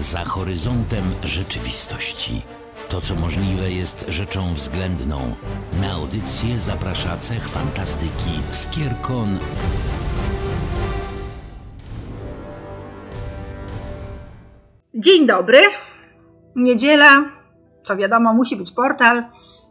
za horyzontem rzeczywistości. To, co możliwe, jest rzeczą względną. Na audycję zaprasza cech fantastyki Skierkon. Dzień dobry. Niedziela, to wiadomo, musi być portal,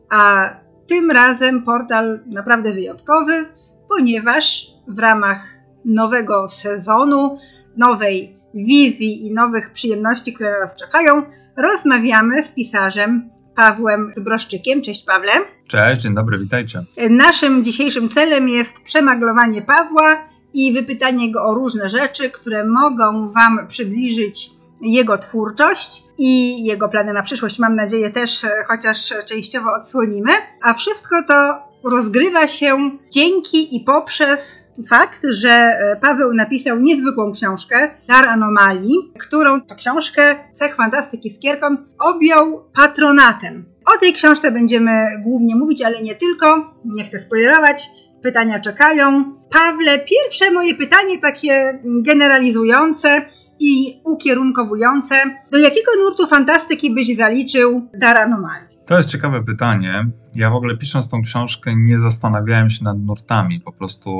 a tym razem portal naprawdę wyjątkowy, ponieważ w ramach nowego sezonu, nowej wizji i nowych przyjemności, które nas czekają, rozmawiamy z pisarzem Pawłem Zbroszczykiem. Cześć Pawle. Cześć, dzień dobry, witajcie. Naszym dzisiejszym celem jest przemaglowanie Pawła i wypytanie go o różne rzeczy, które mogą Wam przybliżyć jego twórczość i jego plany na przyszłość. Mam nadzieję też, e, chociaż częściowo odsłonimy. A wszystko to rozgrywa się dzięki i poprzez fakt, że e, Paweł napisał niezwykłą książkę Dar Anomalii, którą to książkę Cech Fantastyki Skierkon objął patronatem. O tej książce będziemy głównie mówić, ale nie tylko. Nie chcę spoilerować. Pytania czekają. Pawle, pierwsze moje pytanie takie generalizujące i ukierunkowujące. Do jakiego nurtu fantastyki byś zaliczył Dar Anomalii? To jest ciekawe pytanie. Ja w ogóle pisząc tą książkę nie zastanawiałem się nad nurtami, po prostu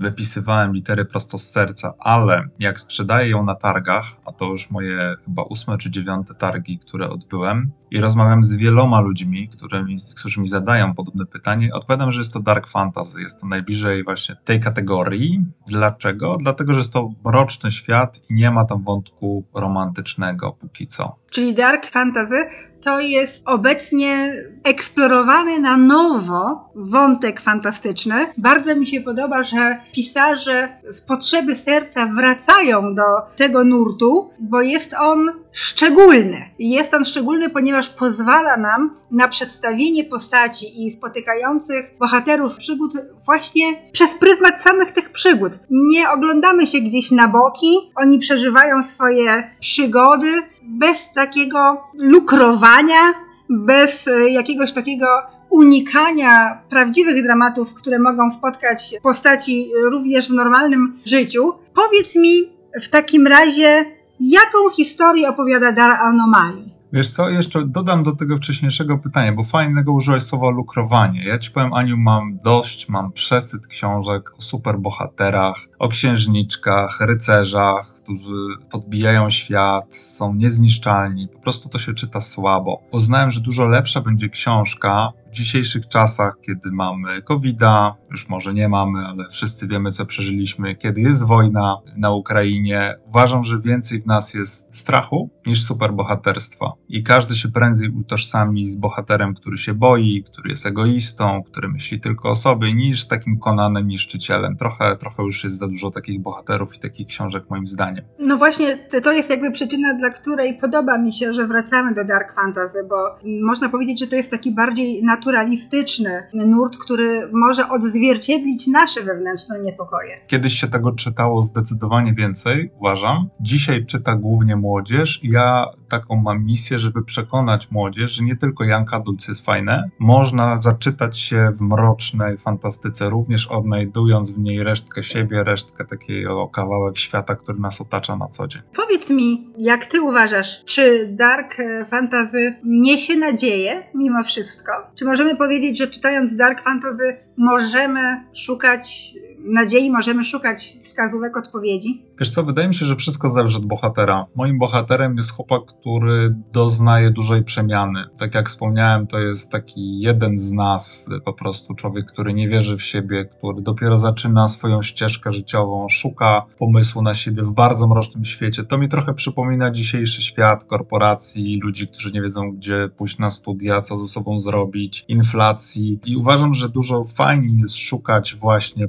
wypisywałem litery prosto z serca, ale jak sprzedaję ją na targach, a to już moje chyba ósme czy dziewiąte targi, które odbyłem, i rozmawiam z wieloma ludźmi, którymi, którzy mi zadają podobne pytanie, odpowiadam, że jest to dark fantasy, jest to najbliżej właśnie tej kategorii. Dlaczego? Dlatego, że jest to mroczny świat i nie ma tam wątku romantycznego póki co. Czyli dark fantasy to jest obecnie eksplorowany na nowo wątek fantastyczny. Bardzo mi się podoba, że pisarze z potrzeby serca wracają do tego nurtu, bo jest on szczególny. Jest on szczególny, ponieważ pozwala nam na przedstawienie postaci i spotykających bohaterów przygód właśnie przez pryzmat samych tych przygód. Nie oglądamy się gdzieś na boki, oni przeżywają swoje przygody bez takiego lukrowania, bez e, jakiegoś takiego unikania prawdziwych dramatów, które mogą spotkać postaci również w normalnym życiu. Powiedz mi w takim razie, jaką historię opowiada Dar Anomalii? Wiesz co, jeszcze dodam do tego wcześniejszego pytania, bo fajnego użyłeś słowa lukrowanie. Ja ci powiem, Aniu, mam dość, mam przesyt książek o superbohaterach, o księżniczkach, rycerzach, którzy podbijają świat, są niezniszczalni. Po prostu to się czyta słabo. Uznałem, że dużo lepsza będzie książka w dzisiejszych czasach, kiedy mamy COVID-a, już może nie mamy, ale wszyscy wiemy, co przeżyliśmy, kiedy jest wojna na Ukrainie. Uważam, że więcej w nas jest strachu niż superbohaterstwa. I każdy się prędzej utożsami z bohaterem, który się boi, który jest egoistą, który myśli tylko o sobie, niż z takim konanem niszczycielem. Trochę, trochę już jest za dużo takich bohaterów i takich książek, moim zdaniem. No właśnie, to jest jakby przyczyna, dla której podoba mi się, że wracamy do Dark Fantasy, bo można powiedzieć, że to jest taki bardziej naturalistyczny nurt, który może odzwierciedlić nasze wewnętrzne niepokoje. Kiedyś się tego czytało zdecydowanie więcej, uważam. Dzisiaj czyta głównie młodzież i ja taką mam misję, żeby przekonać młodzież, że nie tylko Janka Dulce jest fajne, można zaczytać się w mrocznej fantastyce, również odnajdując w niej resztkę siebie, resztkę takiego kawałek świata, który nas otacza na co dzień. Powiedz mi, jak ty uważasz, czy Dark Fantasy niesie nadzieję mimo wszystko? Czy możemy powiedzieć, że czytając Dark Fantasy możemy szukać nadziei, możemy szukać wskazówek, odpowiedzi? Wiesz co, wydaje mi się, że wszystko zależy od bohatera. Moim bohaterem jest chłopak, który doznaje dużej przemiany. Tak jak wspomniałem, to jest taki jeden z nas, po prostu człowiek, który nie wierzy w siebie, który dopiero zaczyna swoją ścieżkę życiową, szuka pomysłu na siebie w bardzo mrocznym świecie. To mi trochę przypomina dzisiejszy świat korporacji, ludzi, którzy nie wiedzą, gdzie pójść na studia, co ze sobą zrobić, inflacji. I uważam, że dużo fajniej jest szukać właśnie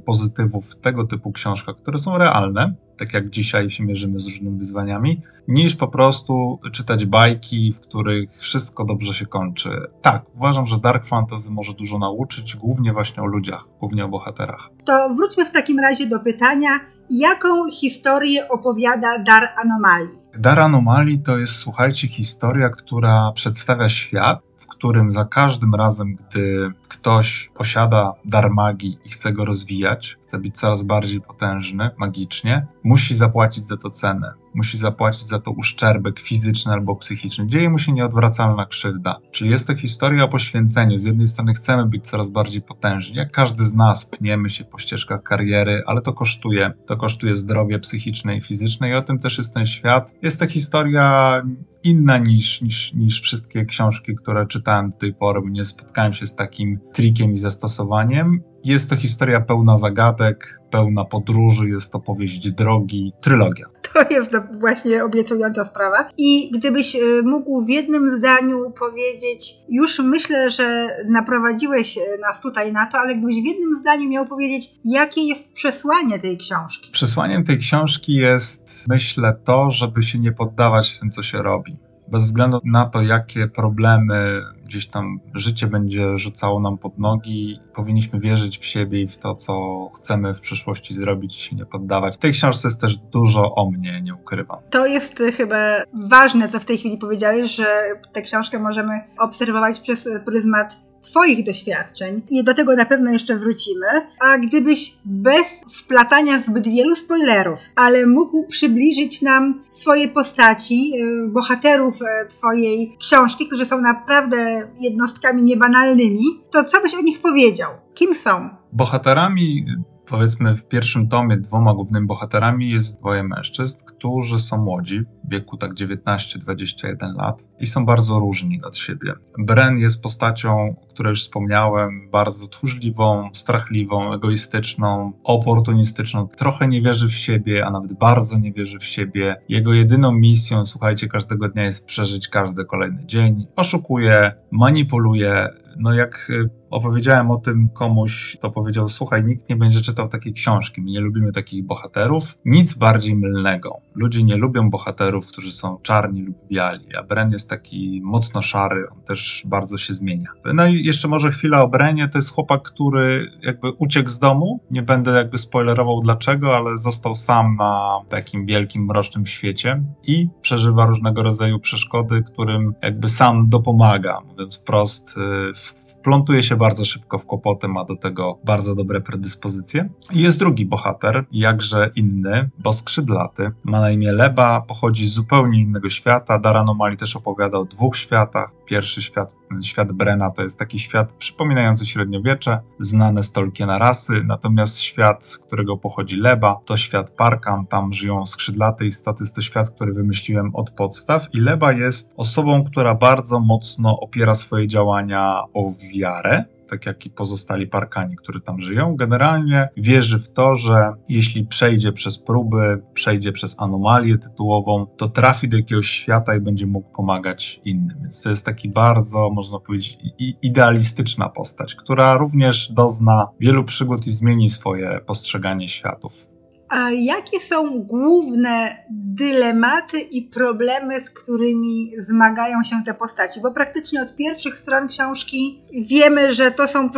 w tego typu książkach, które są realne tak jak dzisiaj się mierzymy z różnymi wyzwaniami, niż po prostu czytać bajki, w których wszystko dobrze się kończy. Tak, uważam, że Dark Fantasy może dużo nauczyć, głównie właśnie o ludziach, głównie o bohaterach. To wróćmy w takim razie do pytania, jaką historię opowiada Dar Anomalii? Dar Anomalii to jest, słuchajcie, historia, która przedstawia świat, w którym za każdym razem, gdy ktoś posiada dar magii i chce go rozwijać, chce być coraz bardziej potężny magicznie, musi zapłacić za to cenę. Musi zapłacić za to uszczerbek fizyczny albo psychiczny. Dzieje mu się nieodwracalna krzywda. Czyli jest to historia o poświęceniu. Z jednej strony chcemy być coraz bardziej potężni, jak każdy z nas pniemy się po ścieżkach kariery, ale to kosztuje. To kosztuje zdrowie psychiczne i fizyczne i o tym też jest ten świat. Jest to historia inna niż, niż, niż wszystkie książki, które czytałem do tej pory, bo nie spotkałem się z takim trikiem i zastosowaniem. Jest to historia pełna zagadek, pełna podróży, jest to powieść drogi, trylogia. To jest właśnie obiecująca sprawa. I gdybyś e, mógł w jednym zdaniu powiedzieć, już myślę, że naprowadziłeś e, nas tutaj na to, ale gdybyś w jednym zdaniu miał powiedzieć, jakie jest przesłanie tej książki? Przesłaniem tej książki jest, myślę, to, żeby się nie poddawać w tym, co się robi bez względu na to, jakie problemy gdzieś tam życie będzie rzucało nam pod nogi, powinniśmy wierzyć w siebie i w to, co chcemy w przyszłości zrobić i się nie poddawać. W tej książce jest też dużo o mnie, nie ukrywam. To jest chyba ważne, co w tej chwili powiedziałeś, że tę książkę możemy obserwować przez pryzmat Twoich doświadczeń i do tego na pewno jeszcze wrócimy. A gdybyś bez wplatania zbyt wielu spoilerów, ale mógł przybliżyć nam swoje postaci, y, bohaterów e, Twojej książki, którzy są naprawdę jednostkami niebanalnymi, to co byś o nich powiedział? Kim są? Bohaterami powiedzmy w pierwszym tomie dwoma głównymi bohaterami jest dwoje mężczyzn, którzy są młodzi, w wieku tak 19-21 lat i są bardzo różni od siebie. Bren jest postacią, o której już wspomniałem, bardzo tchórzliwą, strachliwą, egoistyczną, oportunistyczną, trochę nie wierzy w siebie, a nawet bardzo nie wierzy w siebie. Jego jedyną misją, słuchajcie, każdego dnia jest przeżyć każdy kolejny dzień. Oszukuje, manipuluje, no jak y, opowiedziałem o tym komuś, to powiedział: Słuchaj, nikt nie będzie czytał takiej książki. My nie lubimy takich bohaterów. Nic bardziej mylnego. Ludzie nie lubią bohaterów, którzy są czarni lub biali, a Bren jest taki mocno szary, on też bardzo się zmienia. No i jeszcze może chwila o Brenie. To jest chłopak, który jakby uciekł z domu. Nie będę jakby spoilerował dlaczego, ale został sam na takim wielkim, mrocznym świecie i przeżywa różnego rodzaju przeszkody, którym jakby sam dopomaga. Mówiąc wprost, y, wplątuje się bardzo szybko w kłopoty, ma do tego bardzo dobre predyspozycje. I jest drugi bohater, jakże inny, bo skrzydlaty. Ma na imię Leba, pochodzi z zupełnie innego świata. Dar Anomalii też opowiada o dwóch światach. Pierwszy świat, świat Brena, to jest taki świat przypominający średniowiecze, znane z Tolkiena rasy, natomiast świat, z którego pochodzi Leba, to świat Parkan, tam żyją skrzydlate istoty, jest to świat, który wymyśliłem od podstaw. I Leba jest osobą, która bardzo mocno opiera swoje działania o wiarę, tak jak i pozostali parkani, którzy tam żyją, generalnie wierzy w to, że jeśli przejdzie przez próby, przejdzie przez anomalię tytułową, to trafi do jakiegoś świata i będzie mógł pomagać innym. Więc to jest taki bardzo, można powiedzieć, idealistyczna postać, która również dozna wielu przygód i zmieni swoje postrzeganie światów. A jakie są główne dylematy i problemy, z którymi zmagają się te postaci? Bo praktycznie od pierwszych stron książki wiemy, że to są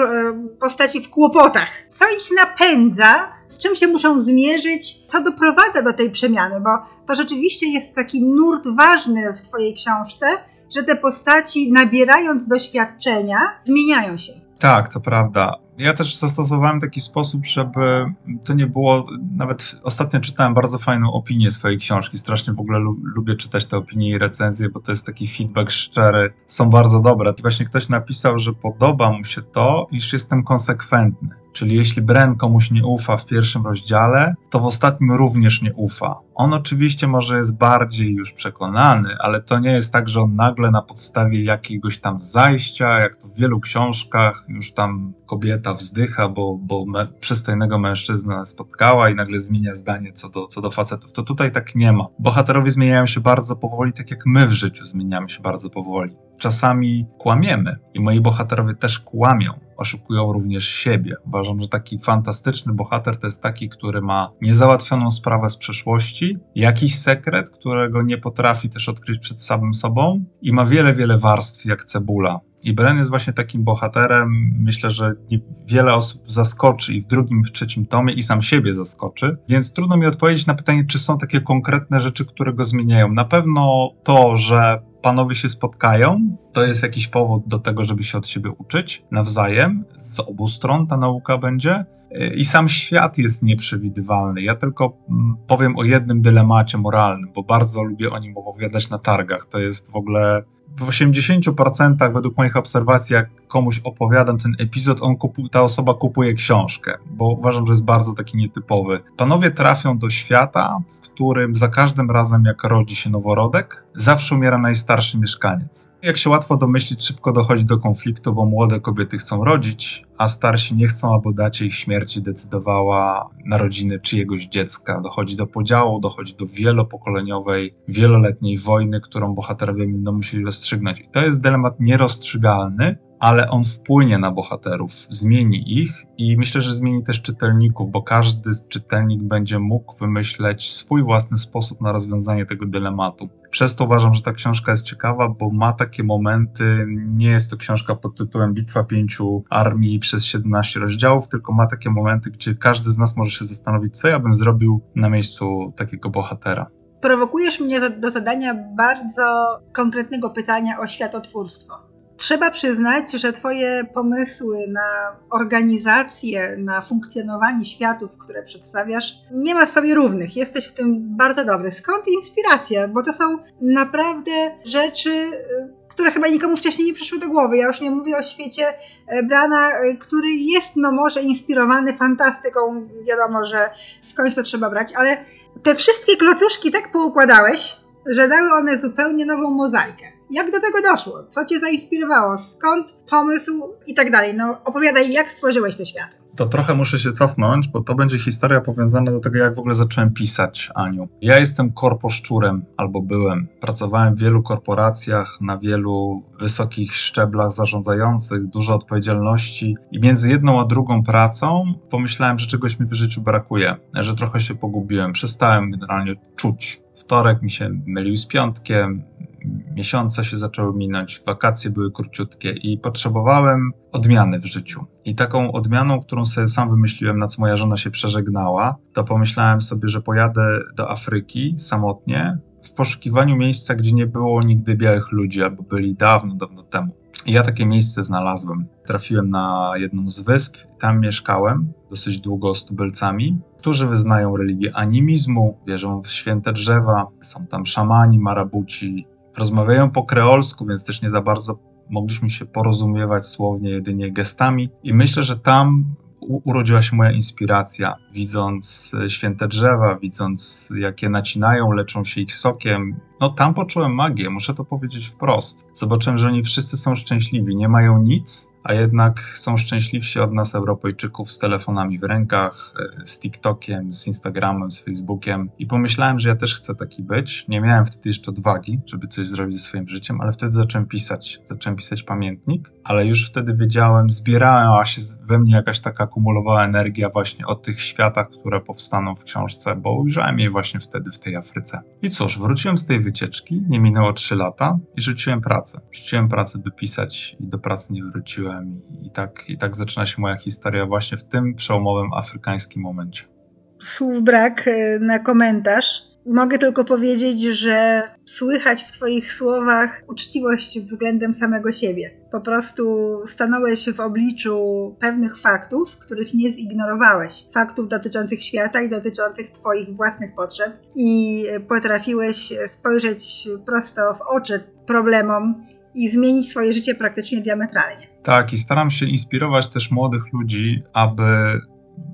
postaci w kłopotach. Co ich napędza? Z czym się muszą zmierzyć? Co doprowadza do tej przemiany? Bo to rzeczywiście jest taki nurt ważny w Twojej książce, że te postaci, nabierając doświadczenia, zmieniają się. Tak, to prawda. Ja też zastosowałem taki sposób, żeby to nie było. Nawet ostatnio czytałem bardzo fajną opinię swojej książki. Strasznie w ogóle lubię czytać te opinie i recenzje, bo to jest taki feedback szczery. Są bardzo dobre. I właśnie ktoś napisał, że podoba mu się to, iż jestem konsekwentny. Czyli jeśli Bren komuś nie ufa w pierwszym rozdziale, to w ostatnim również nie ufa. On oczywiście może jest bardziej już przekonany, ale to nie jest tak, że on nagle na podstawie jakiegoś tam zajścia, jak to w wielu książkach, już tam kobieta wzdycha, bo, bo przystojnego mężczyznę spotkała i nagle zmienia zdanie co do, co do facetów. To tutaj tak nie ma. Bohaterowie zmieniają się bardzo powoli, tak jak my w życiu zmieniamy się bardzo powoli. Czasami kłamiemy i moi bohaterowie też kłamią oszukują również siebie. Uważam, że taki fantastyczny bohater to jest taki, który ma niezałatwioną sprawę z przeszłości, jakiś sekret, którego nie potrafi też odkryć przed samym sobą i ma wiele, wiele warstw jak cebula. I Bren jest właśnie takim bohaterem. Myślę, że wiele osób zaskoczy i w drugim, w trzecim tomie, i sam siebie zaskoczy. Więc trudno mi odpowiedzieć na pytanie, czy są takie konkretne rzeczy, które go zmieniają. Na pewno to, że panowie się spotkają, to jest jakiś powód do tego, żeby się od siebie uczyć nawzajem. Z obu stron ta nauka będzie. I sam świat jest nieprzewidywalny. Ja tylko mm, powiem o jednym dylemacie moralnym, bo bardzo lubię o nim opowiadać na targach. To jest w ogóle w 80% według moich obserwacji, jak komuś opowiadam ten epizod, on kupu, ta osoba kupuje książkę, bo uważam, że jest bardzo taki nietypowy. Panowie trafią do świata, w którym za każdym razem, jak rodzi się noworodek, zawsze umiera najstarszy mieszkaniec. Jak się łatwo domyślić, szybko dochodzi do konfliktu, bo młode kobiety chcą rodzić, a starsi nie chcą, aby dacie ich śmierci decydowała narodziny czyjegoś dziecka. Dochodzi do podziału, dochodzi do wielopokoleniowej, wieloletniej wojny, którą bohaterowie będą musieli rozstrzygnąć. I to jest dylemat nierozstrzygalny, ale on wpłynie na bohaterów, zmieni ich i myślę, że zmieni też czytelników, bo każdy czytelnik będzie mógł wymyśleć swój własny sposób na rozwiązanie tego dylematu. Przez to uważam, że ta książka jest ciekawa, bo ma takie momenty, nie jest to książka pod tytułem Bitwa pięciu armii przez 17 rozdziałów, tylko ma takie momenty, gdzie każdy z nas może się zastanowić, co ja bym zrobił na miejscu takiego bohatera. Prowokujesz mnie do zadania bardzo konkretnego pytania o światotwórstwo. Trzeba przyznać, że Twoje pomysły na organizację, na funkcjonowanie światów, które przedstawiasz, nie ma sobie równych. Jesteś w tym bardzo dobry. Skąd inspiracja? Bo to są naprawdę rzeczy, y, które chyba nikomu wcześniej nie przyszły do głowy. Ja już nie mówię o świecie e, Brana, e, który jest no może inspirowany fantastyką. Wiadomo, że skądś to trzeba brać, ale te wszystkie klocuszki tak poukładałeś, że dały one zupełnie nową mozaikę. Jak do tego doszło? Co cię zainspirowało? Skąd pomysł i tak dalej? No opowiadaj, jak stworzyłeś te światy. To trochę muszę się cofnąć, bo to będzie historia powiązana do tego, jak w ogóle zacząłem pisać, Aniu. Ja jestem korposzczurem, albo byłem. Pracowałem w wielu korporacjach, na wielu wysokich szczeblach zarządzających, dużo odpowiedzialności i między jedną a drugą pracą pomyślałem, że czegoś mi w życiu brakuje, że trochę się pogubiłem, przestałem generalnie czuć. Wtorek mi się mylił z piątkiem, miesiące się zaczęły minąć, wakacje były króciutkie i potrzebowałem odmiany w życiu. I taką odmianą, którą sobie sam wymyśliłem, na co moja żona się przeżegnała, to pomyślałem sobie, że pojadę do Afryki samotnie w poszukiwaniu miejsca, gdzie nie było nigdy białych ludzi, albo byli dawno, dawno temu. Ja takie miejsce znalazłem. Trafiłem na jedną z wysp, tam mieszkałem dosyć długo z tubylcami, którzy wyznają religię animizmu, wierzą w święte drzewa, są tam szamani, marabuci, rozmawiają po kreolsku, więc też nie za bardzo mogliśmy się porozumiewać słownie, jedynie gestami. I myślę, że tam urodziła się moja inspiracja, widząc święte drzewa, widząc jakie nacinają, leczą się ich sokiem. No tam poczułem magię, muszę to powiedzieć wprost. Zobaczyłem, że oni wszyscy są szczęśliwi, nie mają nic, a jednak są szczęśliwsi od nas, Europejczyków, z telefonami w rękach, e, z TikTokiem, z Instagramem, z Facebookiem. I pomyślałem, że ja też chcę taki być. Nie miałem wtedy jeszcze odwagi, żeby coś zrobić ze swoim życiem, ale wtedy zacząłem pisać. Zacząłem pisać pamiętnik, ale już wtedy wiedziałem, zbierała się we mnie jakaś taka kumulowała energia właśnie o tych światach, które powstaną w książce, bo ujrzałem je właśnie wtedy w tej Afryce. I cóż, wróciłem z tej wycieczki, nie minęło 3 lata i rzuciłem pracę. Rzuciłem pracę, by pisać i do pracy nie wróciłem i, tak, i tak zaczyna się moja historia właśnie w tym przełomowym afrykańskim momencie. Słów brak e, na komentarz. Mogę tylko powiedzieć, że słychać w Twoich słowach uczciwość względem samego siebie. Po prostu stanąłeś w obliczu pewnych faktów, których nie zignorowałeś. Faktów dotyczących świata i dotyczących Twoich własnych potrzeb, i potrafiłeś spojrzeć prosto w oczy problemom i zmienić swoje życie praktycznie diametralnie. Tak, i staram się inspirować też młodych ludzi, aby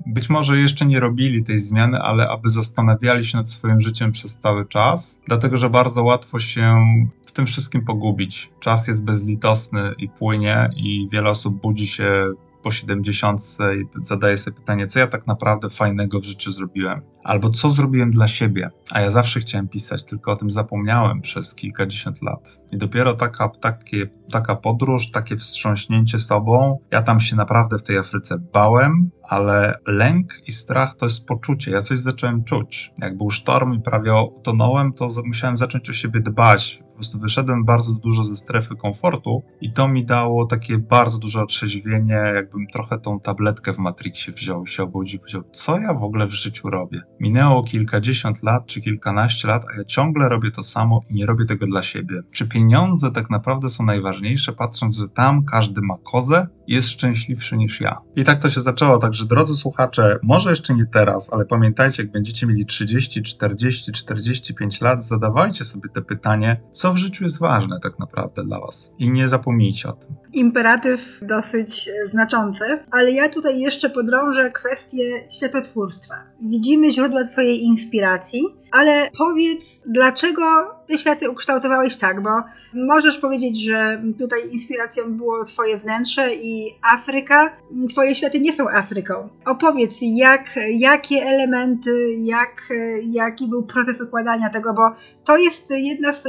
być może jeszcze nie robili tej zmiany, ale aby zastanawiali się nad swoim życiem przez cały czas, dlatego że bardzo łatwo się w tym wszystkim pogubić. Czas jest bezlitosny i płynie, i wiele osób budzi się po 70 i zadaję sobie pytanie, co ja tak naprawdę fajnego w życiu zrobiłem, albo co zrobiłem dla siebie. A ja zawsze chciałem pisać, tylko o tym zapomniałem przez kilkadziesiąt lat. I dopiero taka, takie, taka podróż, takie wstrząśnięcie sobą, ja tam się naprawdę w tej Afryce bałem, ale lęk i strach to jest poczucie. Ja coś zacząłem czuć. Jak był sztorm i prawie utonąłem, to musiałem zacząć o siebie dbać, prostu wyszedłem bardzo dużo ze strefy komfortu i to mi dało takie bardzo duże otrzeźwienie, jakbym trochę tą tabletkę w Matrixie wziął, się obudził i powiedział, co ja w ogóle w życiu robię. Minęło kilkadziesiąt lat czy kilkanaście lat, a ja ciągle robię to samo i nie robię tego dla siebie. Czy pieniądze tak naprawdę są najważniejsze? patrząc, że tam każdy ma kozę, jest szczęśliwszy niż ja. I tak to się zaczęło, także drodzy słuchacze, może jeszcze nie teraz, ale pamiętajcie, jak będziecie mieli 30, 40, 45 lat, zadawajcie sobie te pytanie, co w życiu jest ważne tak naprawdę dla was. I nie zapomnijcie o tym. Imperatyw dosyć znaczący, ale ja tutaj jeszcze podrążę kwestię światotwórstwa. Widzimy źródła Twojej inspiracji, ale powiedz, dlaczego te światy ukształtowałeś tak, bo możesz powiedzieć, że tutaj inspiracją było Twoje wnętrze i Afryka. Twoje światy nie są Afryką. Opowiedz, jak, jakie elementy, jak, jaki był proces układania tego, bo to jest jedna z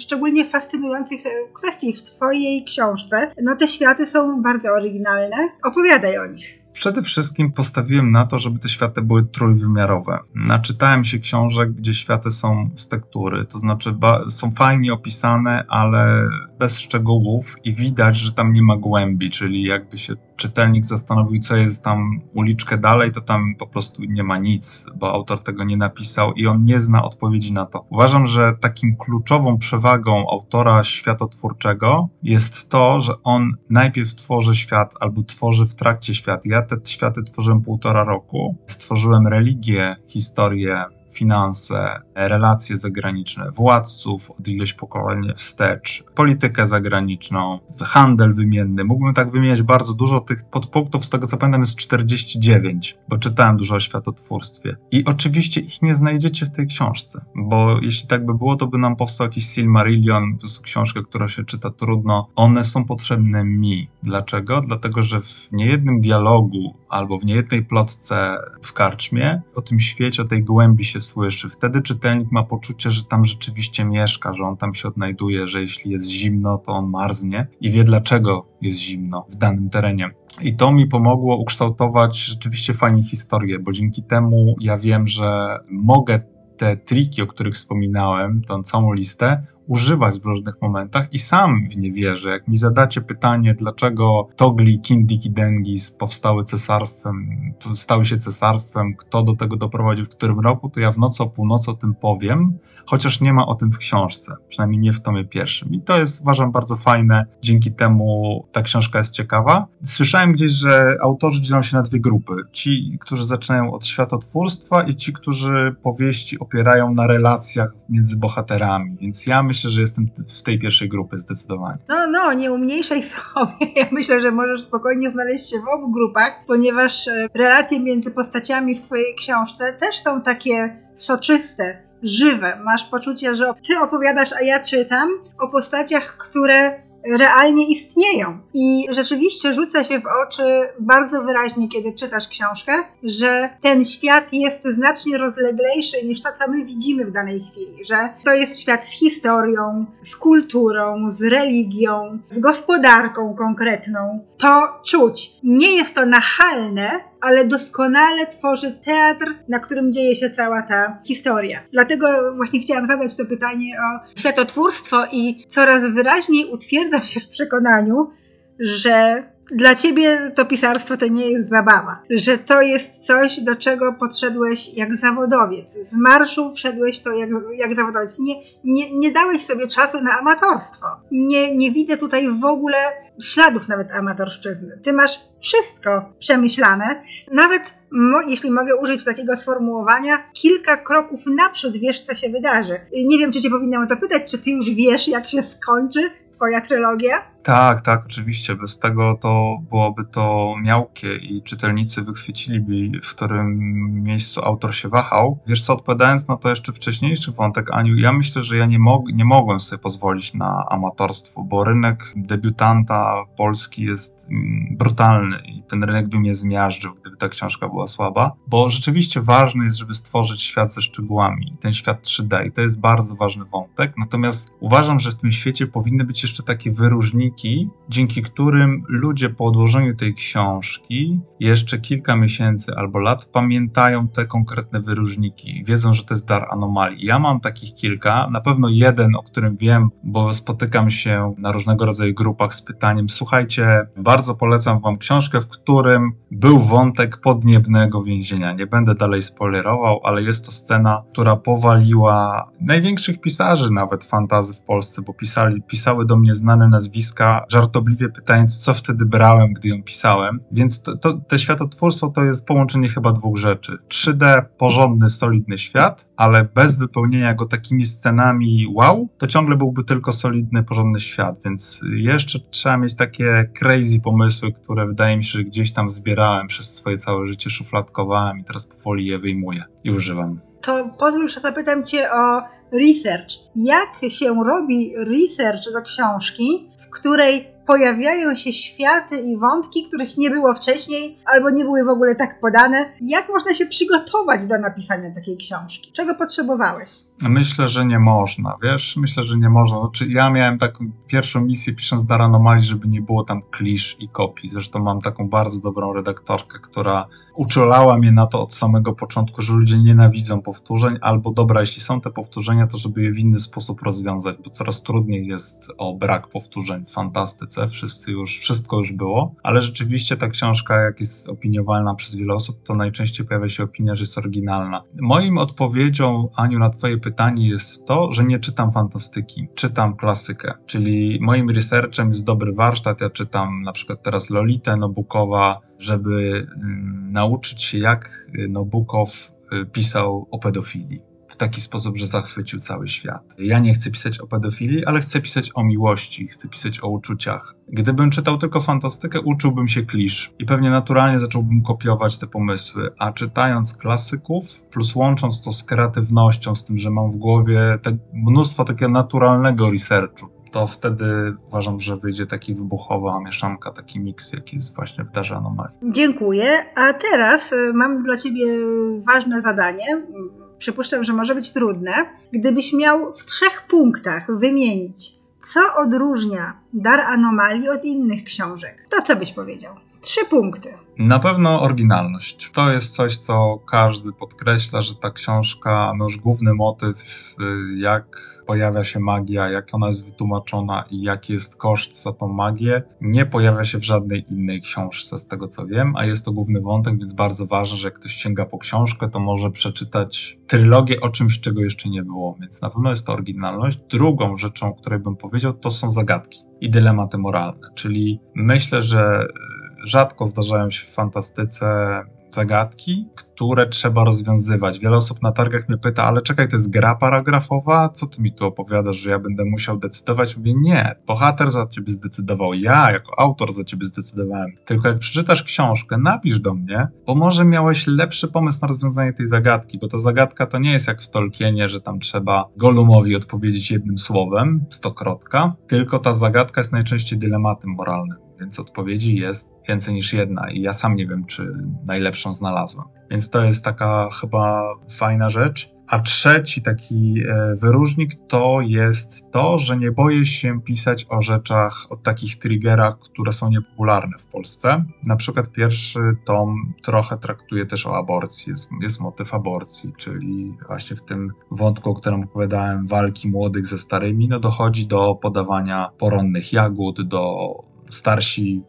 szczególnie fascynujących kwestii w Twojej książce. No te światy są bardzo oryginalne. Opowiadaj o nich. Przede wszystkim postawiłem na to, żeby te światy były trójwymiarowe. Naczytałem się książek, gdzie światy są z tektury, to znaczy są fajnie opisane, ale bez szczegółów i widać, że tam nie ma głębi, czyli jakby się czytelnik zastanowił, co jest tam uliczkę dalej, to tam po prostu nie ma nic, bo autor tego nie napisał i on nie zna odpowiedzi na to. Uważam, że takim kluczową przewagą autora światotwórczego jest to, że on najpierw tworzy świat albo tworzy w trakcie świat. Ja te światy tworzyłem półtora roku. Stworzyłem religię, historię, finanse, relacje zagraniczne, władców od ileś pokoleń wstecz, politykę zagraniczną, handel wymienny. Mógłbym tak wymieniać bardzo dużo tych podpunktów, z tego co pamiętam jest 49, bo czytałem dużo o światotwórstwie. I oczywiście ich nie znajdziecie w tej książce, bo jeśli tak by było, to by nam powstał jakiś Silmarillion, po prostu książka, która się czyta trudno. One są potrzebne mi. Dlaczego? Dlatego, że w niejednym dialogu albo w niejednej plotce w karczmie o tym świecie, o tej głębi się słyszy. Wtedy czytelnik ma poczucie, że tam rzeczywiście mieszka, że on tam się odnajduje, że jeśli jest zimno, to on marznie i wie dlaczego jest zimno w danym terenie. I to mi pomogło ukształtować rzeczywiście fajnie historię, bo dzięki temu ja wiem, że mogę te triki, o których wspominałem, tą całą listę, używać w różnych momentach i sam w nie wierzę. Jak mi zadacie pytanie, dlaczego Togli, Kindik i Dengis powstały cesarstwem, stały się cesarstwem, kto do tego doprowadził w którym roku, to ja w nocy o północy o tym powiem, chociaż nie ma o tym w książce, przynajmniej nie w tomie pierwszym. I to jest, uważam, bardzo fajne. Dzięki temu ta książka jest ciekawa. Słyszałem gdzieś, że autorzy dzielą się na dwie grupy. Ci, którzy zaczynają od światotwórstwa i ci, którzy powieści opierają na relacjach między bohaterami. Więc ja myślę, myślę, że jestem w tej pierwszej grupy zdecydowanie. No, no, nie umniejszaj sobie. Ja myślę, że możesz spokojnie znaleźć się w obu grupach, ponieważ e, relacje między postaciami w Twojej książce też są takie soczyste, żywe. Masz poczucie, że Ty opowiadasz, a ja czytam o postaciach, które realnie istnieją. I rzeczywiście rzuca się w oczy bardzo wyraźnie, kiedy czytasz książkę, że ten świat jest znacznie rozleglejszy niż to, co my widzimy w danej chwili, że to jest świat z historią, z kulturą, z religią, z gospodarką konkretną. To czuć. Nie jest to nachalne, ale doskonale tworzy teatr, na którym dzieje się cała ta historia. Dlatego właśnie chciałam zadać to pytanie o światotwórstwo i coraz wyraźniej utwierdzam się w przekonaniu, że dla ciebie to pisarstwo to nie jest zabawa, że to jest coś, do czego podszedłeś jak zawodowiec. Z marszu wszedłeś to jak, jak zawodowiec. Nie, nie, nie dałeś sobie czasu na amatorstwo. Nie, nie widzę tutaj w ogóle śladów nawet amatorszczyzny. Ty masz wszystko przemyślane, nawet Mo, jeśli mogę użyć takiego sformułowania, kilka kroków naprzód wiesz, co się wydarzy. Nie wiem, czy cię powinnam o to pytać, czy ty już wiesz, jak się skończy twoja trylogia? Tak, tak, oczywiście. Bez tego to byłoby to miałkie i czytelnicy wychwyciliby, w którym miejscu autor się wahał. Wiesz co, odpowiadając na to jeszcze wcześniejszy wątek, Aniu, ja myślę, że ja nie, mog nie mogłem sobie pozwolić na amatorstwo, bo rynek debiutanta polski jest mm, brutalny i ten rynek by mnie zmiażdżył, gdyby ta książka była słaba, bo rzeczywiście ważne jest, żeby stworzyć świat ze szczegółami, ten świat 3D i to jest bardzo ważny wątek. Natomiast uważam, że w tym świecie powinny być jeszcze takie wyróżniki, dzięki którym ludzie po odłożeniu tej książki jeszcze kilka miesięcy albo lat pamiętają te konkretne wyróżniki, wiedzą, że to jest dar anomalii. Ja mam takich kilka, na pewno jeden, o którym wiem, bo spotykam się na różnego rodzaju grupach z pytaniem: Słuchajcie, bardzo polecam Wam książkę, w którym był wątek podniebnego więzienia. Nie będę dalej spoilerował, ale jest to scena, która powaliła największych pisarzy nawet fantazy w Polsce, bo pisali, pisały do mnie znane nazwiska, żartobliwie pytając, co wtedy brałem, gdy ją pisałem. Więc to, to, te światotwórstwo to jest połączenie chyba dwóch rzeczy. 3D, porządny, solidny świat, ale bez wypełnienia go takimi scenami wow, to ciągle byłby tylko solidny, porządny świat. Więc jeszcze trzeba mieć takie crazy pomysły, które wydaje mi się, że gdzieś tam zbierałem przez swoje całe życie, szufladkowałem i teraz powoli je wyjmuję i używam. To pozwól, że zapytam Cię o research. Jak się robi research do książki, w której pojawiają się światy i wątki, których nie było wcześniej, albo nie były w ogóle tak podane? Jak można się przygotować do napisania takiej książki? Czego potrzebowałeś? Myślę, że nie można, wiesz? Myślę, że nie można. Znaczy, ja miałem taką pierwszą misję pisząc Dar Anomalii, żeby nie było tam klisz i kopii. Zresztą mam taką bardzo dobrą redaktorkę, która uczulała mnie na to od samego początku, że ludzie nienawidzą powtórzeń, albo dobra, jeśli są te powtórzenia, to żeby je w inny sposób rozwiązać, bo coraz trudniej jest o brak powtórzeń w fantastyce. Wszyscy już, wszystko już było, ale rzeczywiście ta książka, jak jest opiniowalna przez wiele osób, to najczęściej pojawia się opinia, że jest oryginalna. Moim odpowiedzią, Aniu, na Twoje pytanie jest to, że nie czytam fantastyki, czytam klasykę, czyli moim researchem jest dobry warsztat. Ja czytam na przykład teraz Lolitę Nobukowa, żeby mm, nauczyć się, jak Nobukow y, pisał o pedofilii taki sposób, że zachwycił cały świat. Ja nie chcę pisać o pedofilii, ale chcę pisać o miłości, chcę pisać o uczuciach. Gdybym czytał tylko fantastykę, uczyłbym się klisz i pewnie naturalnie zacząłbym kopiować te pomysły, a czytając klasyków, plus łącząc to z kreatywnością, z tym, że mam w głowie te mnóstwo takiego naturalnego researchu, to wtedy uważam, że wyjdzie taki wybuchowa mieszanka, taki miks, jaki jest właśnie w Darze Anomalii. Dziękuję. A teraz y, mam dla Ciebie ważne zadanie. Przypuszczam, że może być trudne. Gdybyś miał w trzech punktach wymienić, co odróżnia Dar Anomalii od innych książek, to co byś powiedział? Trzy punkty. Na pewno oryginalność. To jest coś, co każdy podkreśla, że ta książka, no już główny motyw, y, jak pojawia się magia, jak ona jest wytłumaczona i jaki jest koszt za tą magię, nie pojawia się w żadnej innej książce, z tego co wiem, a jest to główny wątek, więc bardzo ważne, że jak ktoś sięga po książkę, to może przeczytać trylogię o czymś, czego jeszcze nie było, więc na pewno jest to oryginalność. Drugą rzeczą, o której bym powiedział, to są zagadki i dylematy moralne, czyli myślę, że rzadko zdarzają się w fantastyce zagadki, które trzeba rozwiązywać. Wiele osób na targach mnie pyta, ale czekaj, to jest gra paragrafowa? Co ty mi tu opowiadasz, że ja będę musiał decydować? Mówię, nie, bohater za ciebie zdecydował, ja jako autor za ciebie zdecydowałem. Tylko jak przeczytasz książkę, napisz do mnie, bo może miałeś lepszy pomysł na rozwiązanie tej zagadki, bo ta zagadka to nie jest jak w Tolkienie, że tam trzeba Golumowi odpowiedzieć jednym słowem, stokrotka, tylko ta zagadka jest najczęściej dylematem moralnym więc odpowiedzi jest więcej niż jedna i ja sam nie wiem, czy najlepszą znalazłem. Więc to jest taka chyba fajna rzecz. A trzeci taki e, wyróżnik to jest to, że nie boję się pisać o rzeczach, o takich triggerach, które są niepopularne w Polsce. Na przykład pierwszy tom trochę traktuje też o aborcji, jest, jest motyw aborcji, czyli właśnie w tym wątku, o którym opowiadałem, walki młodych ze starymi, no dochodzi do podawania poronnych jagód, do starsi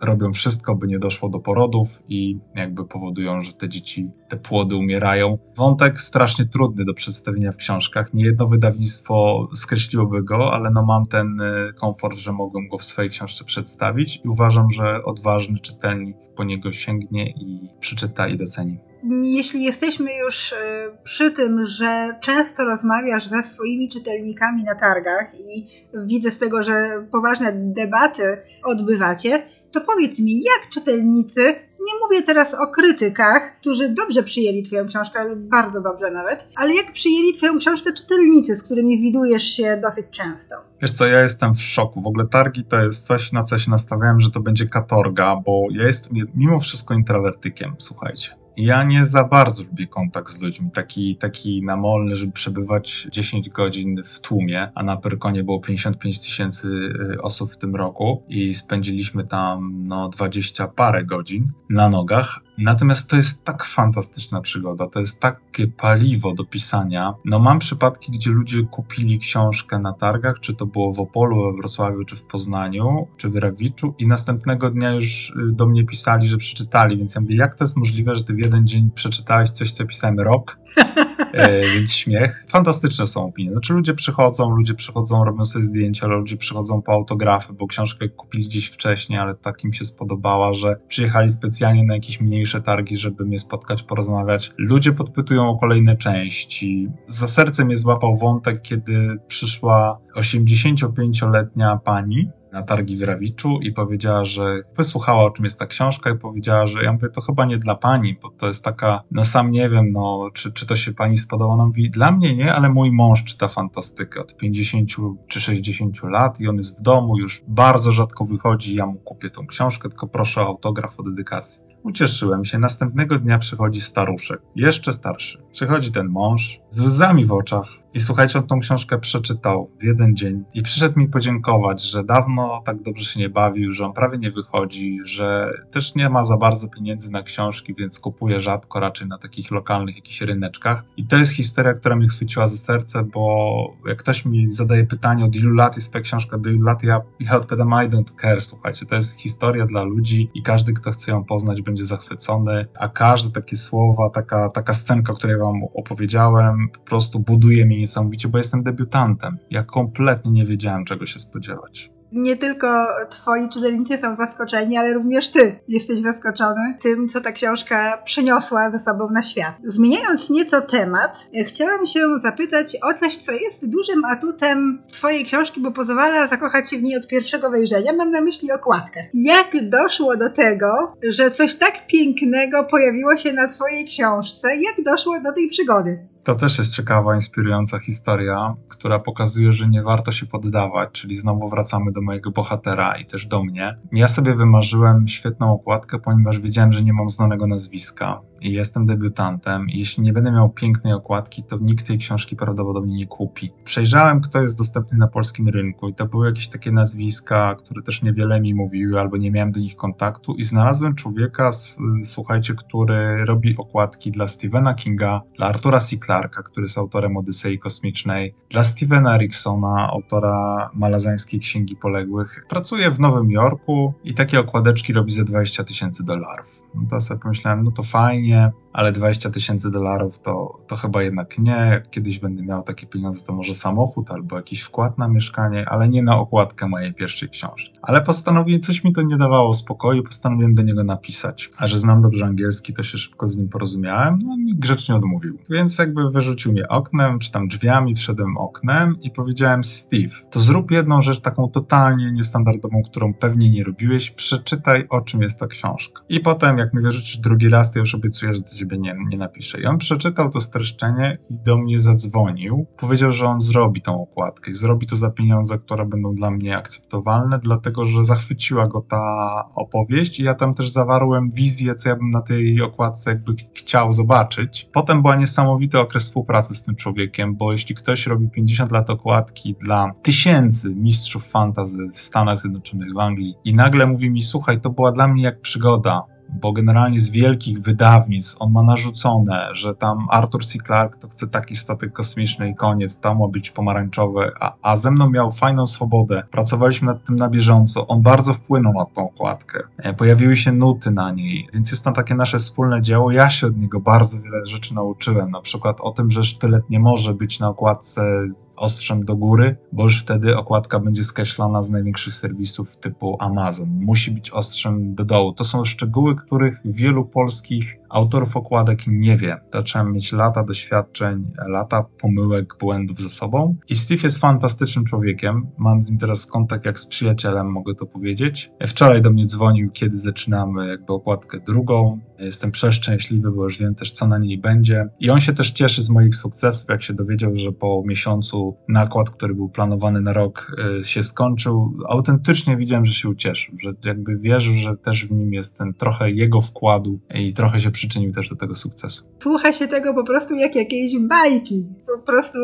robią wszystko, by nie doszło do porodów i jakby powodują, że te dzieci, te płody umierają. Wątek strasznie trudny do przedstawienia w książkach. Nie jedno wydawnictwo skreśliłoby go, ale no mam ten y, komfort, że mogłem go w swojej książce przedstawić i uważam, że odważny czytelnik po niego sięgnie i przeczyta i doceni jeśli jesteśmy już e, przy tym, że często rozmawiasz ze swoimi czytelnikami na targach i widzę z tego, że poważne debaty odbywacie, to powiedz mi, jak czytelnicy, nie mówię teraz o krytykach, którzy dobrze przyjęli Twoją książkę, bardzo dobrze nawet, ale jak przyjęli Twoją książkę czytelnicy, z którymi widujesz się dosyć często? Wiesz co, ja jestem w szoku. W ogóle targi to jest coś, na co się nastawiałem, że to będzie katorga, bo ja jestem mimo wszystko introwertykiem, słuchajcie. Ja nie za bardzo lubię kontakt z ludźmi, taki, taki namolny, żeby przebywać 10 godzin w tłumie, a na Pyrkonie było 55 tysięcy y, osób w tym roku i spędziliśmy tam no 20 parę godzin na nogach. Natomiast to jest tak fantastyczna przygoda, to jest takie paliwo do pisania. No mam przypadki, gdzie ludzie kupili książkę na targach, czy to było w Opolu, we Wrocławiu, czy w Poznaniu, czy w Rawiczu i następnego dnia już y, do mnie pisali, że przeczytali, więc ja mówię, jak to jest możliwe, że ty w jeden dzień przeczytałeś coś, co pisałem rok? E, więc śmiech. Fantastyczne są opinie. Znaczy ludzie przychodzą, ludzie przychodzą, robią sobie zdjęcia, ludzie przychodzą po autografy, bo książkę kupili gdzieś wcześniej, ale tak im się spodobała, że przyjechali specjalnie na jakieś mniejsze targi, żeby mnie spotkać, porozmawiać. Ludzie podpytują o kolejne części. Za serce mnie złapał wątek, kiedy przyszła 85-letnia pani, na targi w Rawiczu i powiedziała, że wysłuchała o czym jest ta książka i powiedziała, że ja mówię, to chyba nie dla pani, bo to jest taka, no sam nie wiem, no czy, czy to się pani spodoba. Ona mówi, dla mnie nie, ale mój mąż czyta fantastykę od 50 czy 60 lat i on jest w domu, już bardzo rzadko wychodzi, ja mu kupię tą książkę, tylko proszę o autograf o dedykacji. Ucieszyłem się. Następnego dnia przychodzi staruszek, jeszcze starszy. Przychodzi ten mąż z łzami w oczach i słuchajcie, on tą książkę przeczytał w jeden dzień i przyszedł mi podziękować, że dawno tak dobrze się nie bawił, że on prawie nie wychodzi, że też nie ma za bardzo pieniędzy na książki, więc kupuje rzadko, raczej na takich lokalnych jakichś ryneczkach. I to jest historia, która mnie chwyciła za serce, bo jak ktoś mi zadaje pytanie, od ilu lat jest ta książka, do ilu lat ja, ja odpowiadam, I don't care, słuchajcie, to jest historia dla ludzi i każdy, kto chce ją poznać, będzie zachwycony, a każde takie słowa, taka, taka scenka, o której wam opowiedziałem, po prostu buduje mnie niesamowicie, bo jestem debiutantem. Ja kompletnie nie wiedziałem, czego się spodziewać nie tylko twoi czytelnicy są zaskoczeni, ale również ty jesteś zaskoczony tym, co ta książka przyniosła ze sobą na świat. Zmieniając nieco temat, chciałam się zapytać o coś, co jest dużym atutem twojej książki, bo pozwala zakochać się w niej od pierwszego wejrzenia. Mam na myśli okładkę. Jak doszło do tego, że coś tak pięknego pojawiło się na twojej książce? Jak doszło do tej przygody? To też jest ciekawa, inspirująca historia, która pokazuje, że nie warto się poddawać, czyli znowu wracamy do mojego bohatera i też do mnie. Ja sobie wymarzyłem świetną okładkę, ponieważ wiedziałem, że nie mam znanego nazwiska i jestem debiutantem i jeśli nie będę miał pięknej okładki, to nikt tej książki prawdopodobnie nie kupi. Przejrzałem, kto jest dostępny na polskim rynku i to były jakieś takie nazwiska, które też niewiele mi mówiły albo nie miałem do nich kontaktu i znalazłem człowieka, słuchajcie, który robi okładki dla Stephena Kinga, dla Artura C. Clarka, który jest autorem Odysei Kosmicznej, dla Stevena Ericksona, autora malazańskiej Księgi Poległych. Pracuje w Nowym Jorku i takie okładeczki robi za 20 tysięcy dolarów. No to sobie pomyślałem, no to fajnie, Yeah. Ale 20 tysięcy dolarów to, to chyba jednak nie. Jak kiedyś będę miał takie pieniądze, to może samochód albo jakiś wkład na mieszkanie, ale nie na okładkę mojej pierwszej książki. Ale postanowiłem, coś mi to nie dawało spokoju, postanowiłem do niego napisać. A że znam dobrze angielski, to się szybko z nim porozumiałem, no mi grzecznie odmówił. Więc jakby wyrzucił mnie oknem, czy tam drzwiami, wszedłem oknem i powiedziałem Steve, to zrób jedną rzecz taką totalnie niestandardową, którą pewnie nie robiłeś, przeczytaj o czym jest ta książka. I potem jak mi wyrzucisz drugi raz, to już obiecuję, że ciebie nie, nie napiszę. I on przeczytał to streszczenie i do mnie zadzwonił. Powiedział, że on zrobi tą okładkę i zrobi to za pieniądze, które będą dla mnie akceptowalne, dlatego że zachwyciła go ta opowieść i ja tam też zawarłem wizję, co ja bym na tej okładce jakby chciał zobaczyć. Potem była niesamowity okres współpracy z tym człowiekiem, bo jeśli ktoś robi 50 lat okładki dla tysięcy mistrzów fantazy w Stanach Zjednoczonych, w Anglii i nagle mówi mi, słuchaj, to była dla mnie jak przygoda, bo generalnie z wielkich wydawnictw on ma narzucone, że tam Arthur C. Clarke to chce taki statek kosmiczny i koniec, tam ma być pomarańczowy, a, a ze mną miał fajną swobodę. Pracowaliśmy nad tym na bieżąco. On bardzo wpłynął na tą okładkę. E, pojawiły się nuty na niej, więc jest tam takie nasze wspólne dzieło. Ja się od niego bardzo wiele rzeczy nauczyłem, na przykład o tym, że sztylet nie może być na okładce ostrzem do góry, bo już wtedy okładka będzie skreślona z największych serwisów typu Amazon. Musi być ostrzem do dołu. To są szczegóły, których wielu polskich autorów okładek nie wie. Zacząłem mieć lata doświadczeń, lata pomyłek, błędów ze sobą. I Steve jest fantastycznym człowiekiem. Mam z nim teraz kontakt jak z przyjacielem, mogę to powiedzieć. Wczoraj do mnie dzwonił, kiedy zaczynamy jakby okładkę drugą. Jestem przeszczęśliwy, bo już wiem też, co na niej będzie. I on się też cieszy z moich sukcesów, jak się dowiedział, że po miesiącu nakład, który był planowany na rok, y, się skończył. Autentycznie widziałem, że się ucieszył, że jakby wierzył, że też w nim jest ten trochę jego wkładu i trochę się przyczynił też do tego sukcesu. Słucha się tego po prostu jak jakiejś bajki. Po prostu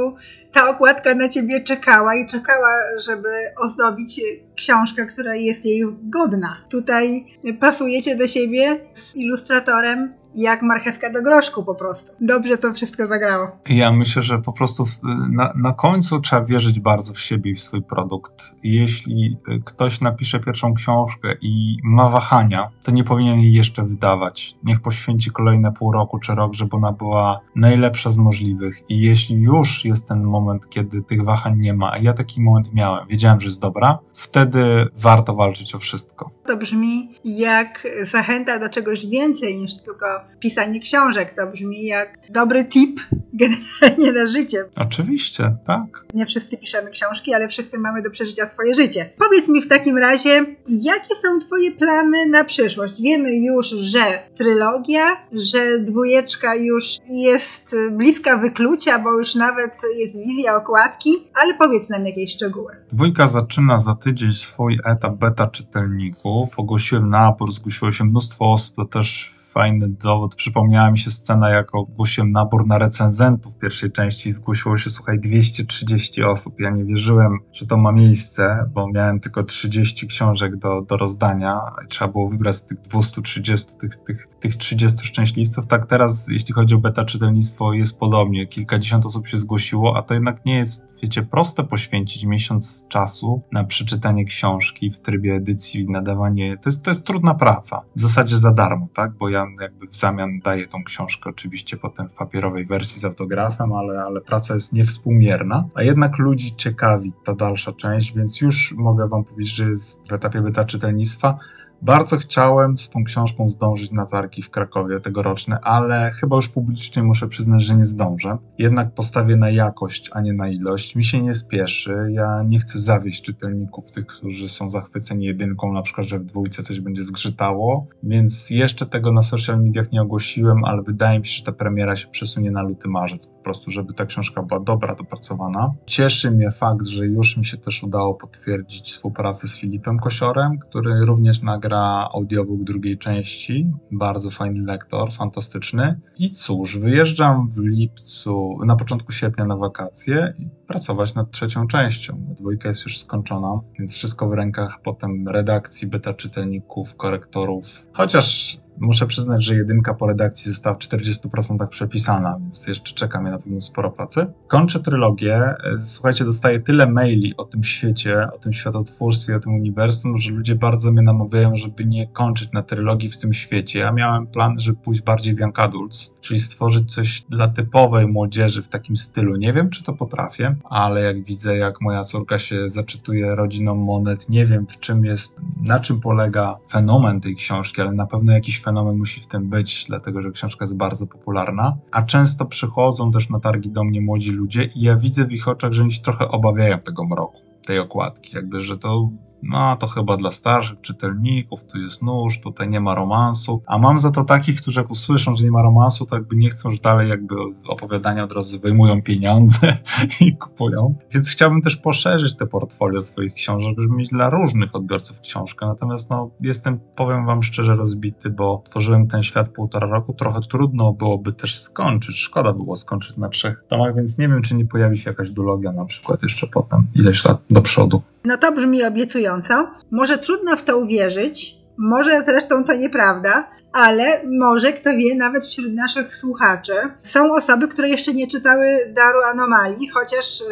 ta okładka na ciebie czekała i czekała, żeby ozdobić książkę, która jest jej godna. Tutaj pasujecie do siebie z ilustratorem jak marchewka do groszku po prostu. Dobrze to wszystko zagrało. Ja myślę, że po prostu na, na końcu trzeba wierzyć bardzo w siebie i w swój produkt. Jeśli y, ktoś napisze pierwszą książkę i ma wahania, to nie powinien jej jeszcze wydawać. Niech poświęci kolejne pół roku czy rok, żeby ona była najlepsza z możliwych. I jeśli już jest ten moment, kiedy tych wahań nie ma, a ja taki moment miałem, wiedziałem, że jest dobra, wtedy warto walczyć o wszystko. To brzmi jak zachęta do czegoś więcej niż tylko pisanie książek. To brzmi jak dobry tip generalnie na życie. Oczywiście, tak. Nie wszyscy piszemy książki, ale wszyscy mamy do przeżycia swoje życie. Powiedz mi w takim razie, jakie są Twoje plany na przyszłość? Wiemy już, że trylogia, że dwójeczka już jest bliska wyklucia, bo już nawet jest wizja okładki, ale powiedz nam jakieś szczegóły. Dwójka zaczyna za tydzień swój etap beta czytelników. Ogłosiłem nabór, zgłosiło się mnóstwo osób, to też fajny dowód. Przypomniała mi się scena, jak ogłosiłem nabór na recenzentów pierwszej części. Zgłosiło się, słuchaj, 230 osób. Ja nie wierzyłem, że to ma miejsce, bo miałem tylko 30 książek do, do rozdania. Trzeba było wybrać z tych 230, tych, tych, tych 30 szczęśliwców. Tak teraz, jeśli chodzi o beta czytelnictwo, jest podobnie. Kilkadziesiąt osób się zgłosiło, a to jednak nie jest, wiecie, proste poświęcić miesiąc czasu na przeczytanie książki w trybie edycji, nadawanie. To jest, to jest trudna praca. W zasadzie za darmo, tak? Bo ja jakby w zamian daję tą książkę oczywiście potem w papierowej wersji z autografem, ale, ale praca jest niewspółmierna, a jednak ludzi ciekawi ta dalsza część, więc już mogę wam powiedzieć, że jest w etapie beta czytelnictwa. Bardzo chciałem z tą książką zdążyć na targi w Krakowie tegoroczne, ale chyba już publicznie muszę przyznać, że nie zdążę. Jednak postawię na jakość, a nie na ilość. Mi się nie spieszy. Ja nie chcę zawieść czytelników, tych, którzy są zachwyceni jedynką, na przykład, że w dwójce coś będzie zgrzytało. Więc jeszcze tego na social mediach nie ogłosiłem, ale wydaje mi się, że ta premiera się przesunie na luty marzec, po prostu, żeby ta książka była dobra, dopracowana. Cieszy mnie fakt, że już mi się też udało potwierdzić współpracę z Filipem Kosiorem, który również nagrał gra audiobook drugiej części. Bardzo fajny lektor, fantastyczny. I cóż, wyjeżdżam w lipcu, na początku sierpnia na wakacje i pracować nad trzecią częścią. Dwójka jest już skończona, więc wszystko w rękach potem redakcji, beta czytelników, korektorów. Chociaż Muszę przyznać, że jedynka po redakcji została w 40% przepisana, więc jeszcze czeka mnie na pewno sporo pracy. Kończę trylogię. Słuchajcie, dostaję tyle maili o tym świecie, o tym światotwórstwie, o tym uniwersum, że ludzie bardzo mnie namawiają, żeby nie kończyć na trylogii w tym świecie. Ja miałem plan, żeby pójść bardziej w Young Adults, czyli stworzyć coś dla typowej młodzieży w takim stylu. Nie wiem, czy to potrafię, ale jak widzę, jak moja córka się zaczytuje rodziną monet, nie wiem, w czym jest, na czym polega fenomen tej książki, ale na pewno jakiś fenomen musi w tym być, dlatego że książka jest bardzo popularna, a często przychodzą też na targi do mnie młodzi ludzie i ja widzę w ich oczach, że oni się trochę obawiają tego mroku, tej okładki, jakby, że to no to chyba dla starszych czytelników, tu jest nóż, tutaj nie ma romansu. A mam za to takich, którzy jak usłyszą, że nie ma romansu, to jakby nie chcą już dalej jakby opowiadania od razu wyjmują pieniądze i kupują. Więc chciałbym też poszerzyć te portfolio swoich książek, żeby mieć dla różnych odbiorców książkę. Natomiast no, jestem, powiem wam szczerze, rozbity, bo tworzyłem ten świat półtora roku. Trochę trudno byłoby też skończyć. Szkoda było skończyć na trzech tomach, więc nie wiem, czy nie pojawi się jakaś dulogia na przykład jeszcze potem, ileś lat do przodu. No to brzmi obiecująco. Może trudno w to uwierzyć, może zresztą to nieprawda, ale może, kto wie, nawet wśród naszych słuchaczy są osoby, które jeszcze nie czytały Daru Anomalii, chociaż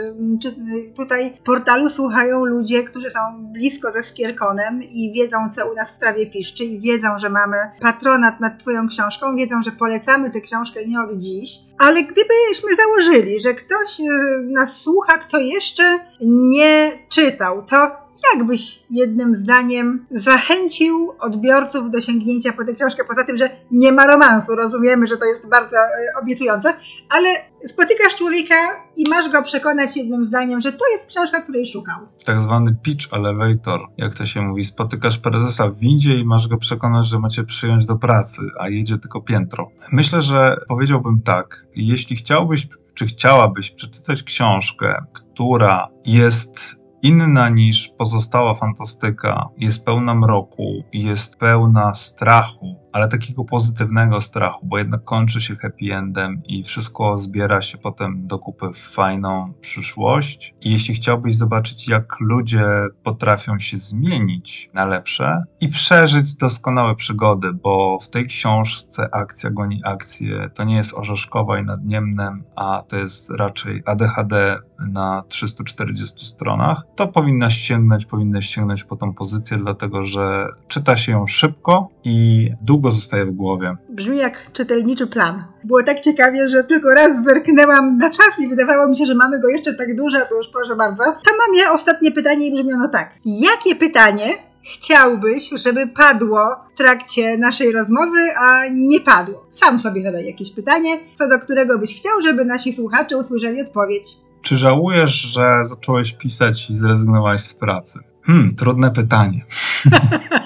czy, tutaj portalu słuchają ludzie, którzy są blisko ze Skierkonem i wiedzą, co u nas w sprawie piszczy i wiedzą, że mamy patronat nad Twoją książką, wiedzą, że polecamy tę książkę nie od dziś, ale gdybyśmy założyli, że ktoś y, nas słucha, kto jeszcze nie czytał, to jak byś jednym zdaniem zachęcił odbiorców do sięgnięcia po tę książkę? Poza tym, że nie ma romansu, rozumiemy, że to jest bardzo e, obiecujące, ale spotykasz człowieka i masz go przekonać jednym zdaniem, że to jest książka, której szukał. Tak zwany pitch elevator, jak to się mówi. Spotykasz prezesa w windzie i masz go przekonać, że macie przyjąć do pracy, a jedzie tylko piętro. Myślę, że powiedziałbym tak. Jeśli chciałbyś, czy chciałabyś przeczytać książkę, która jest inna niż pozostała fantastyka, jest pełna mroku, jest pełna strachu, ale takiego pozytywnego strachu, bo jednak kończy się happy endem i wszystko zbiera się potem do kupy w fajną przyszłość. I jeśli chciałbyś zobaczyć, jak ludzie potrafią się zmienić na lepsze i przeżyć doskonałe przygody, bo w tej książce akcja goni akcję, to nie jest orzeszkowa i nadniemnem, a to jest raczej ADHD na 340 stronach, to powinnaś sięgnąć, powinnaś sięgnąć po tą pozycję, dlatego że czyta się ją szybko i długo zostaje w głowie. Brzmi jak czytelniczy plan. Było tak ciekawie, że tylko raz zerknęłam na czas i wydawało mi się, że mamy go jeszcze tak dużo, to już proszę bardzo. To mam ja ostatnie pytanie i brzmi ono tak. Jakie pytanie chciałbyś, żeby padło w trakcie naszej rozmowy, a nie padło? Sam sobie zadaj jakieś pytanie, co do którego byś chciał, żeby nasi słuchacze usłyszeli odpowiedź. Czy żałujesz, że zacząłeś pisać i zrezygnowałeś z pracy? Hmm, trudne pytanie.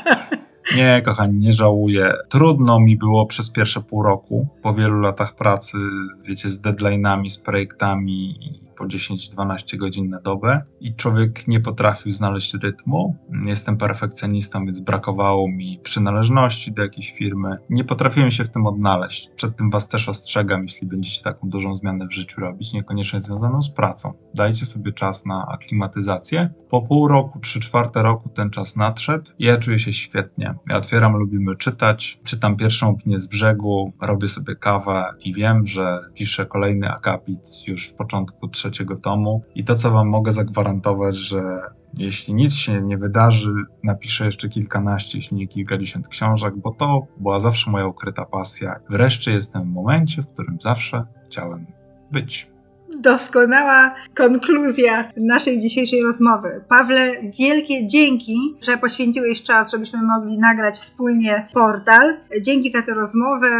Nie, kochani, nie żałuję. Trudno mi było przez pierwsze pół roku, po wielu latach pracy, wiecie, z deadline'ami, z projektami po 10-12 godzin na dobę i człowiek nie potrafił znaleźć rytmu. Jestem perfekcjonistą, więc brakowało mi przynależności do jakiejś firmy. Nie potrafiłem się w tym odnaleźć. Przed tym Was też ostrzegam, jeśli będziecie taką dużą zmianę w życiu robić, niekoniecznie związaną z pracą. Dajcie sobie czas na aklimatyzację. Po pół roku, trzy czwarte roku ten czas nadszedł i ja czuję się świetnie. Ja otwieram, lubimy czytać, czytam pierwszą opinię z brzegu, robię sobie kawę i wiem, że piszę kolejny akapit już w początku trzeciego trzeciego tomu. I to, co Wam mogę zagwarantować, że jeśli nic się nie wydarzy, napiszę jeszcze kilkanaście, jeśli nie kilkadziesiąt książek, bo to była zawsze moja ukryta pasja. Wreszcie jestem w momencie, w którym zawsze chciałem być doskonała konkluzja naszej dzisiejszej rozmowy. Pawle, wielkie dzięki, że poświęciłeś czas, żebyśmy mogli nagrać wspólnie portal. Dzięki za tę rozmowę,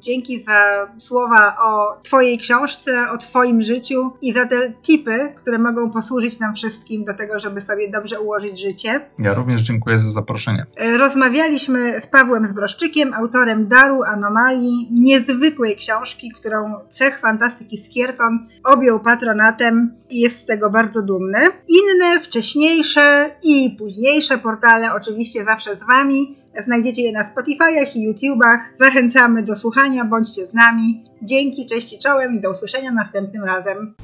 dzięki za słowa o Twojej książce, o Twoim życiu i za te tipy, które mogą posłużyć nam wszystkim do tego, żeby sobie dobrze ułożyć życie. Ja również dziękuję za zaproszenie. Rozmawialiśmy z Pawłem Zbroszczykiem, autorem Daru Anomalii, niezwykłej książki, którą Cech Fantastyki Skierton objął patronatem i jest z tego bardzo dumny. Inne, wcześniejsze i późniejsze portale oczywiście zawsze z Wami. Znajdziecie je na Spotify'ach i YouTubach. Zachęcamy do słuchania, bądźcie z nami. Dzięki, cześć i czołem i do usłyszenia następnym razem.